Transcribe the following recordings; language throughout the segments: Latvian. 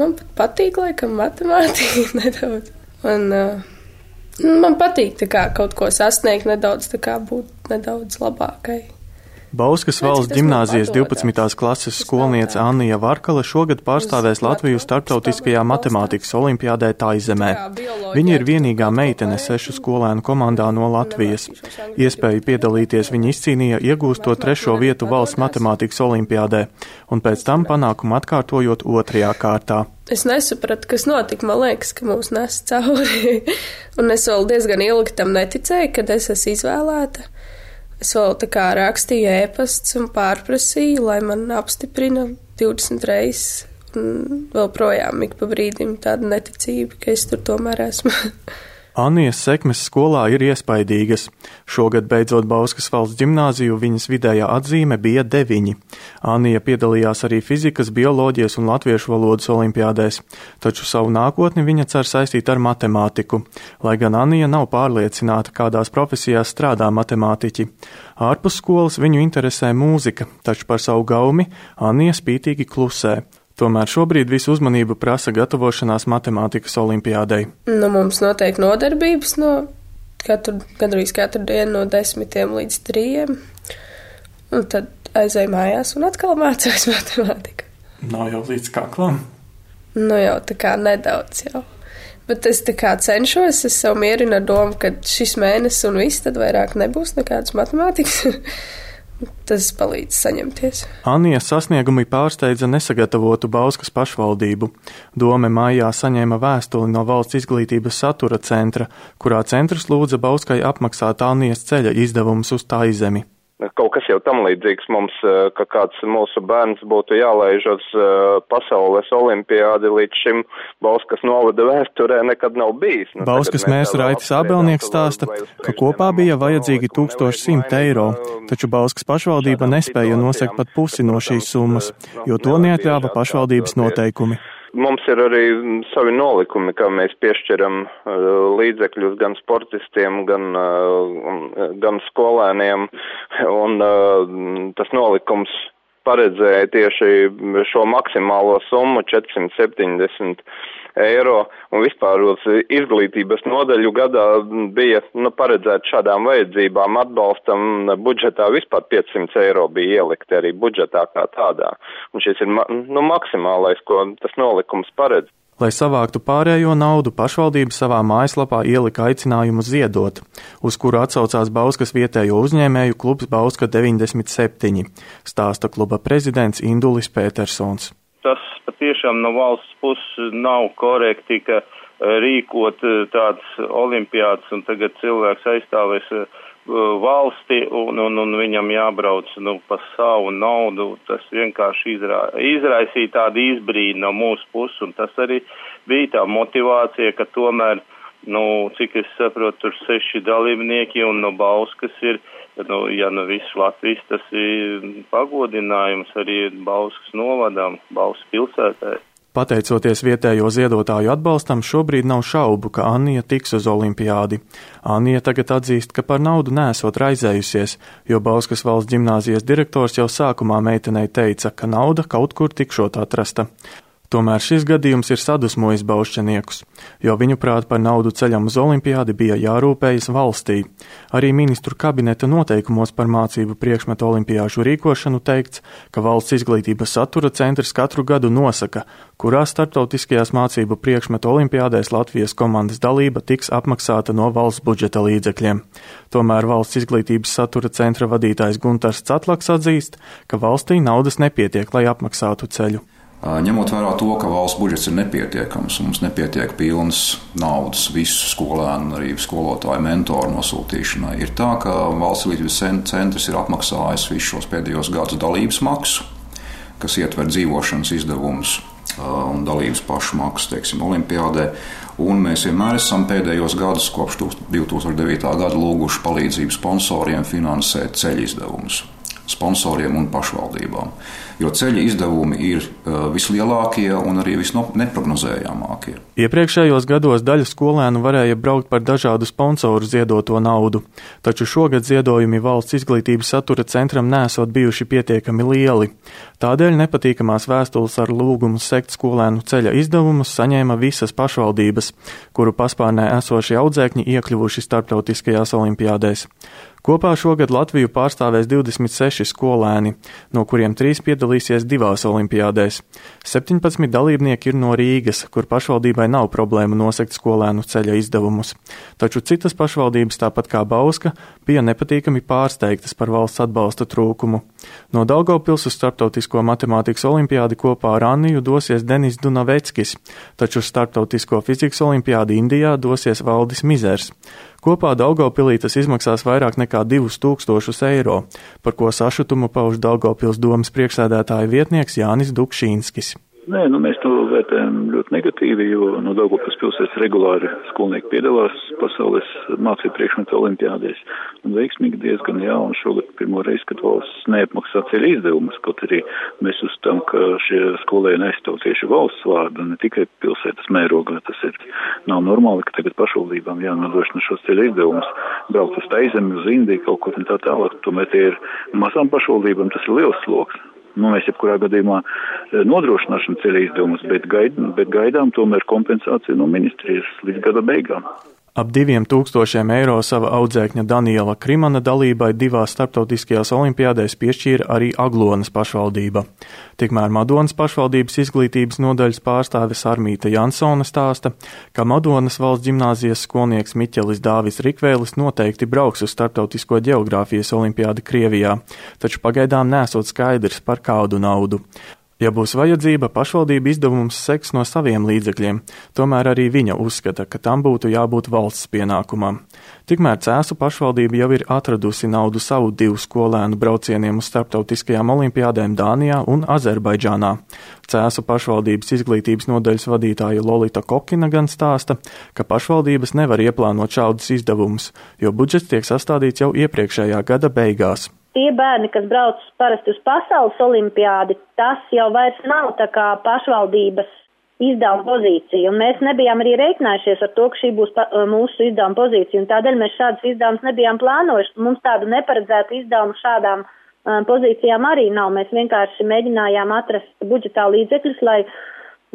Man pat patīk, laikam, matemātika nedaudz. Un, uh, man patīk kā, kaut ko sasniegt, nedaudz, būt nedaudz labākai. Bauskas valsts ģimnāzijas 12. klases skolniece Annija Varkale šogad pārstāvēs Latviju starptautiskajā matemātikas olimpiādē Taizemē. Viņa ir vienīgā meitene sešu skolēnu komandā no Latvijas. Iespēju piedalīties viņa izcīnīja iegūstot trešo vietu valsts matemātikas olimpiādē, un pēc tam panākumu atkārtojot otrajā kārtā. Es nesapratu, kas notika. Man liekas, ka mūs nes cauri. un es vēl diezgan ilgi tam neticēju, kad es esmu izvēlēta. Es vēl tā kā rakstīju ēpastus un pārprasīju, lai man apstiprina 20 reizes. Un vēl projām ik pa brīdim tāda neticība, ka es tur tomēr esmu. Anijas sekmes skolā ir iespaidīgas. Šogad beidzot Bauskas valsts ģimnāziju viņas vidējā atzīme bija deviņi. Anija piedalījās arī fizikas, bioloģijas un latviešu valodas olimpiādēs, taču savu nākotni viņa cer saistīt ar matemātiku, lai gan Anija nav pārliecināta, kādās profesijās strādā matemātiķi. Ārpus skolas viņu interesē mūzika, taču par savu gaumi Anija spītīgi klusē. Tomēr šobrīd visu uzmanību prasa gatavošanās matemātikas olimpiādei. Nu, mums notiek nodarbības no katru, gandrīz katru dienu no desmitiem līdz trījiem. Un tad aizēju mājās un atkal mācījos matemātiku. Nav jau līdz kaklam? Nu jau tā kā nedaudz jau. Bet es tā kā cenšos, es sev mierinu ar domu, ka šis mēnesis un viss tad vairāk nebūs nekādas matemātikas. Tas palīdz saņemties. Anijas sasniegumi pārsteidza nesagatavotu Bauskas pašvaldību. Dome mājā saņēma vēstuli no valsts izglītības satura centra, kurā centrs lūdza Bauskai apmaksāt Anijas ceļa izdevumus uz tā izemi kaut kas jau tam līdzīgs mums, ka kāds mūsu bērns būtu jālaiž uz pasaules olimpiādi līdz šim Bauskas novada vēsturē nekad nav bijis. Nu, Bauskas mērs Raitis Abelnieks stāsta, ka kopā bija vajadzīgi 1100 eiro, taču Bauskas pašvaldība nespēja nosekt pat pusi no šīs summas, jo to neatļāva pašvaldības noteikumi. Mums ir arī savi nolikumi, kā mēs piešķiram līdzekļus gan sportistiem, gan, gan skolēniem, un uh, tas nolikums paredzēja tieši šo maksimālo summu 470 eiro, un vispār izglītības nodaļu gadā bija nu, paredzēta šādām vajadzībām atbalstam budžetā vispār 500 eiro bija ielikti arī budžetā kā tādā. Un šis ir nu, maksimālais, ko tas nolikums paredz. Lai savāktu pārējo naudu, pašvaldība savā mājaslapā ielika aicinājumu ziedot, uz kuru atsaucās Bauskas vietējo uzņēmēju klubs Bauska 97, stāsta kluba prezidents Indulis Petersons. Tas patiešām no valsts puses nav korekti, ka eh, rīkot eh, tādas olimpiādas un tagad cilvēks aizstāvēs eh, valsti un, un, un viņam jābrauc nu, pa savu naudu. Tas vienkārši izrā, izraisīja tādu izbrīdu no mūsu puses un tas arī bija tā motivācija, ka tomēr, nu, cik es saprotu, tur seši dalībnieki un no Bauskas ir nu, ja nu viss Latvijas, tas ir pagodinājums arī Bauskas novadām, Bauskas pilsētē. Pateicoties vietējo ziedotāju atbalstam, šobrīd nav šaubu, ka Anija tiks uz olimpiādi. Anija tagad atzīst, ka par naudu nesot raizējusies, jo Bauskas valsts ģimnāzijas direktors jau sākumā meitenei teica, ka nauda kaut kur tikšot atrasta. Tomēr šis gadījums ir sadusmojis baušķeniekus, jo viņu prāt par naudu ceļam uz olimpiādi bija jārūpējas valstī. Arī ministru kabineta noteikumos par mācību priekšmetu olimpiāžu rīkošanu teikts, ka valsts izglītības satura centrs katru gadu nosaka, kurās starptautiskajās mācību priekšmetu olimpiādēs Latvijas komandas dalība tiks apmaksāta no valsts budžeta līdzekļiem. Tomēr valsts izglītības satura centra vadītājs Guntars Catlaks atzīst, ka valstī naudas nepietiek, lai apmaksātu ceļu. Ņemot vērā to, ka valsts budžets ir nepietiekams, mums nepietiek pilnas naudas visu skolēnu, arī skolotāju mentoru nosūtīšanai, ir tā, ka valsts izglītības centrs ir apmaksājis visus šos pēdējos gadus dalības maksu, kas ietver dzīvošanas izdevumus un dalības pašu maksu, teiksim, olimpiādē. Un mēs vienmēr esam pēdējos gadus, kopš 2009. gada, lūguši palīdzību sponsoriem finansēt ceļu izdevumus. sponsoriem un pašvaldībām. Jo ceļa izdevumi ir uh, vislielākie un arī visneprognozējamākie. Iepriekšējos gados daļa skolēnu varēja braukt par dažādu sponsoru ziedoto naudu, taču šogad ziedojumi valsts izglītības satura centram nesot bijuši pietiekami lieli. Tādēļ nepatīkamās vēstules ar lūgumu sekt skolēnu ceļa izdevumus saņēma visas pašvaldības, kuru paspārnē esošie audzēkņi iekļuvuši starptautiskajās olimpiādēs. Kopā šogad Latviju pārstāvēs 26 skolēni, no kuriem trīs piedalīsies divās olimpiādēs. 17 dalībnieki ir no Rīgas, kur pašvaldībai nav problēma nosekt skolēnu ceļa izdevumus. Taču citas pašvaldības, tāpat kā Bauska, bija nepatīkami pārsteigtas par valsts atbalsta trūkumu. No Daugavpils uz Startautisko matemātikas olimpiādi kopā ar Anniju dosies Denis Dunaveckis, taču uz Startautisko fizikas olimpiādi Indijā dosies Valdis Mizers. Kopā Daugopilī tas izmaksās vairāk nekā 2000 eiro, par ko sašutumu pauž Daugopils domas priekšsēdētāja vietnieks Jānis Dukšīnskis. Nē, nu, mēs to vērtējam ļoti negatīvi, jo no Daugavpils pilsētas regulāri skolnieki piedalās pasaules mācību priekšmetu olimpiādēs un veiksmīgi diezgan jā, un šogad pirmo reizi, kad valsts neapmaksā ceļa izdevumus, kaut arī mēs uzstam, ka šie skolēni aizstāv tieši valsts vārdu, ne tikai pilsētas mērogā. Tas ir nav normāli, ka tagad pašvaldībām jānodrošina šos ceļa izdevumus, braukt uz Taizemi, uz Indiju, kaut kur un tā tālāk. Tomēr tie ir mazām pašvaldībām, tas ir liels sloks. Nu, mēs jebkurā gadījumā e, nodrošināsim ceļa izdevumus, bet, gaid, bet gaidām tomēr kompensāciju no ministrijas līdz gada beigām. Ap diviem tūkstošiem eiro sava audzēkņa Daniela Krimana dalībai divās starptautiskajās olimpiādēs piešķīra arī Aglonas pašvaldība. Tikmēr Madonas pašvaldības izglītības nodaļas pārstāvis Armīta Jansona stāsta, ka Madonas valsts ģimnāzijas skolnieks Miķelis Dāvis Rikvēlis noteikti brauks uz starptautisko geogrāfijas olimpiādi Krievijā, taču pagaidām nesot skaidrs par kādu naudu. Ja būs vajadzība, pašvaldība izdevums seks no saviem līdzekļiem, tomēr arī viņa uzskata, ka tam būtu jābūt valsts pienākumam. Tikmēr Cēsu pašvaldība jau ir atradusi naudu savu divu skolēnu braucieniem uz starptautiskajām olimpiādēm Dānijā un Azerbaidžānā. Cēsu pašvaldības izglītības nodaļas vadītāja Lolita Kokina gan stāsta, ka pašvaldības nevar ieplānot šādus izdevumus, jo budžets tiek sastādīts jau iepriekšējā gada beigās tie bērni, kas brauc parasti uz pasaules olimpiādi, tas jau vairs nav tā kā pašvaldības izdevuma pozīcija. Un mēs nebijām arī reiķinājušies ar to, ka šī būs pa, mūsu izdevuma pozīcija. Un tādēļ mēs šādus izdevumus nebijām plānojuši. Mums tādu neparedzētu izdevumu šādām um, pozīcijām arī nav. Mēs vienkārši mēģinājām atrast budžetā līdzekļus, lai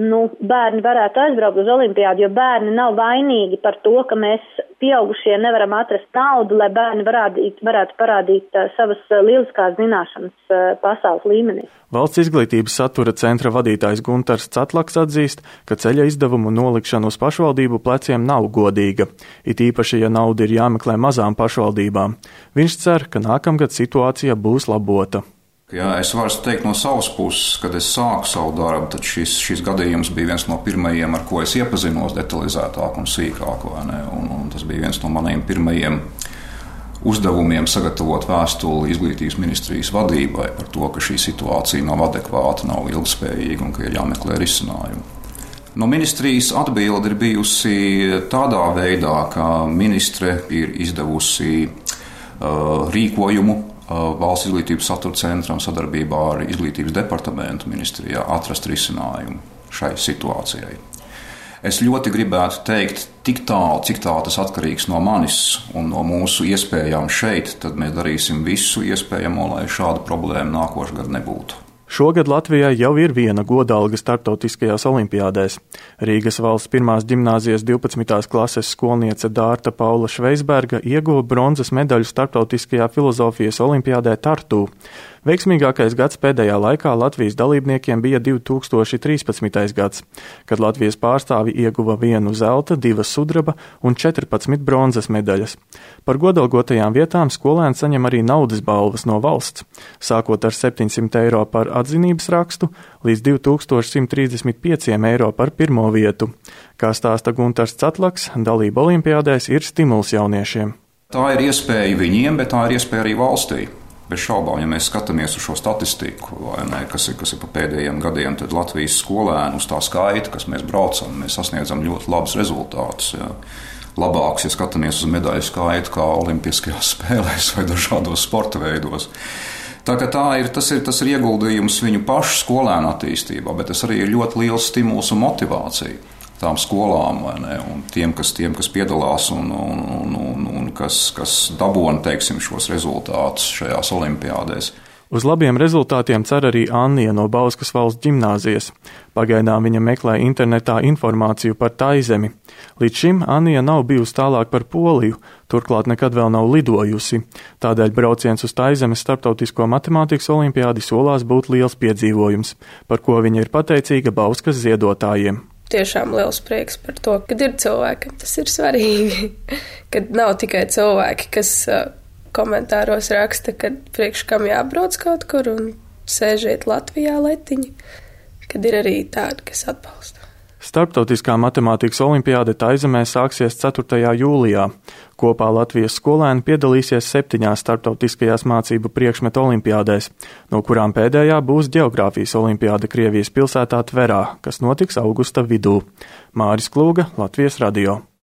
nu, bērni varētu aizbraukt uz olimpiādu, jo bērni nav vainīgi par to, ka mēs pieaugušie nevaram atrast naudu, lai bērni varādīt, varētu parādīt uh, savas uh, lieliskās zināšanas uh, pasaules līmenī. Valsts izglītības satura centra vadītājs Gunters Catlaks atzīst, ka ceļa izdevumu nolikšana uz pašvaldību pleciem nav godīga, it īpaši, ja nauda ir jāmeklē mazām pašvaldībām. Viņš cer, ka nākamgad situācija būs labota. Jā, es varu teikt no savas puses, kad es sāku savu darbu, tad šis, šis gadījums bija viens no pirmajiem, ar ko es iepazinos detalizētāk un sīkāk. Un, un tas bija viens no maniem pirmajiem uzdevumiem sagatavot vēstuli izglītības ministrijas vadībai par to, ka šī situācija nav adekvāta, nav ilgspējīga un ka ir jāmeklē risinājumi. No ministrijas atbilde ir bijusi tādā veidā, ka ministre ir izdevusi uh, rīkojumu valsts izglītības satura centram sadarbībā ar izglītības departamentu ministrijā atrast risinājumu šai situācijai. Es ļoti gribētu teikt, tik tālu, cik tālu tas atkarīgs no manis un no mūsu iespējām šeit, tad mēs darīsim visu iespējamo, lai šāda problēma nākošais gads nebūtu. Šogad Latvijai jau ir viena godalga starptautiskajās olimpiādēs. Rīgas valsts pirmās gimnāzijas 12. klases skolniece Dārta Paula Šveisberga ieguva bronzas medaļu starptautiskajā filozofijas olimpiādē Tartū. Veiksmīgākais gads pēdējā laikā Latvijas dalībniekiem bija 2013. gads, kad Latvijas pārstāvi ieguva vienu zelta, divas sudraba un 14 bronzas medaļas. Par godalgotajām vietām skolēni saņem arī naudas balvas no valsts, sākot ar 700 eiro par atzinības rakstu līdz 2135 eiro par pirmo vietu. Kā stāsta Gunters Catlaks, dalība olimpiādēs ir stimuls jauniešiem. Tā ir iespēja viņiem, bet tā ir iespēja arī valstī. Bez šaubām, ja mēs skatāmies uz šo statistiku, ne, kas, ir, kas ir pa pēdējiem gadiem, tad Latvijas skolēnu uz tā skaita, kas mēs braucam, mēs sasniedzam ļoti labus rezultātus. Ja. Labāks, ja skatāmies uz medaļu skaitu, kā Olimpiskajās spēlēs vai dažādos sporta veidos. Tā, tā ir, tas, ir, tas ir ieguldījums viņu pašu skolēnu attīstībā, bet tas arī ir ļoti liels stimuls un motivācija tām skolām ne, un tiem, kas, tiem, kas piedalās un, un, un, un, un kas, kas dabūna teiksim, šos rezultātus šajās olimpiādēs. Uz labiem rezultātiem cer arī Anija no Bauskas valsts ģimnāzijas. Pagaidām viņa meklē internetā informāciju par taizemi. Līdz šim Anija nav bijusi tālāk par Poliju, turklāt nekad vēl nav lidojusi. Tādēļ brauciens uz taizemes starptautisko matemātikas olimpiādi solās būt liels piedzīvojums, par ko viņa ir pateicīga Bauskas ziedotājiem tiešām liels prieks par to, ka ir cilvēki, tas ir svarīgi. kad nav tikai cilvēki, kas komentāros raksta, ka priekš kam jābrauc kaut kur un sēžiet Latvijā letiņi, kad ir arī tādi, kas atbalsta. Starptautiskā matemātikas olimpiāde Taizemē sāksies 4. jūlijā. Kopā Latvijas skolēni piedalīsies septiņās starptautiskajās mācību priekšmetu olimpiādēs, no kurām pēdējā būs geogrāfijas olimpiāde Krievijas pilsētā Tverā, kas notiks augusta vidū. Māris Klūga, Latvijas radio.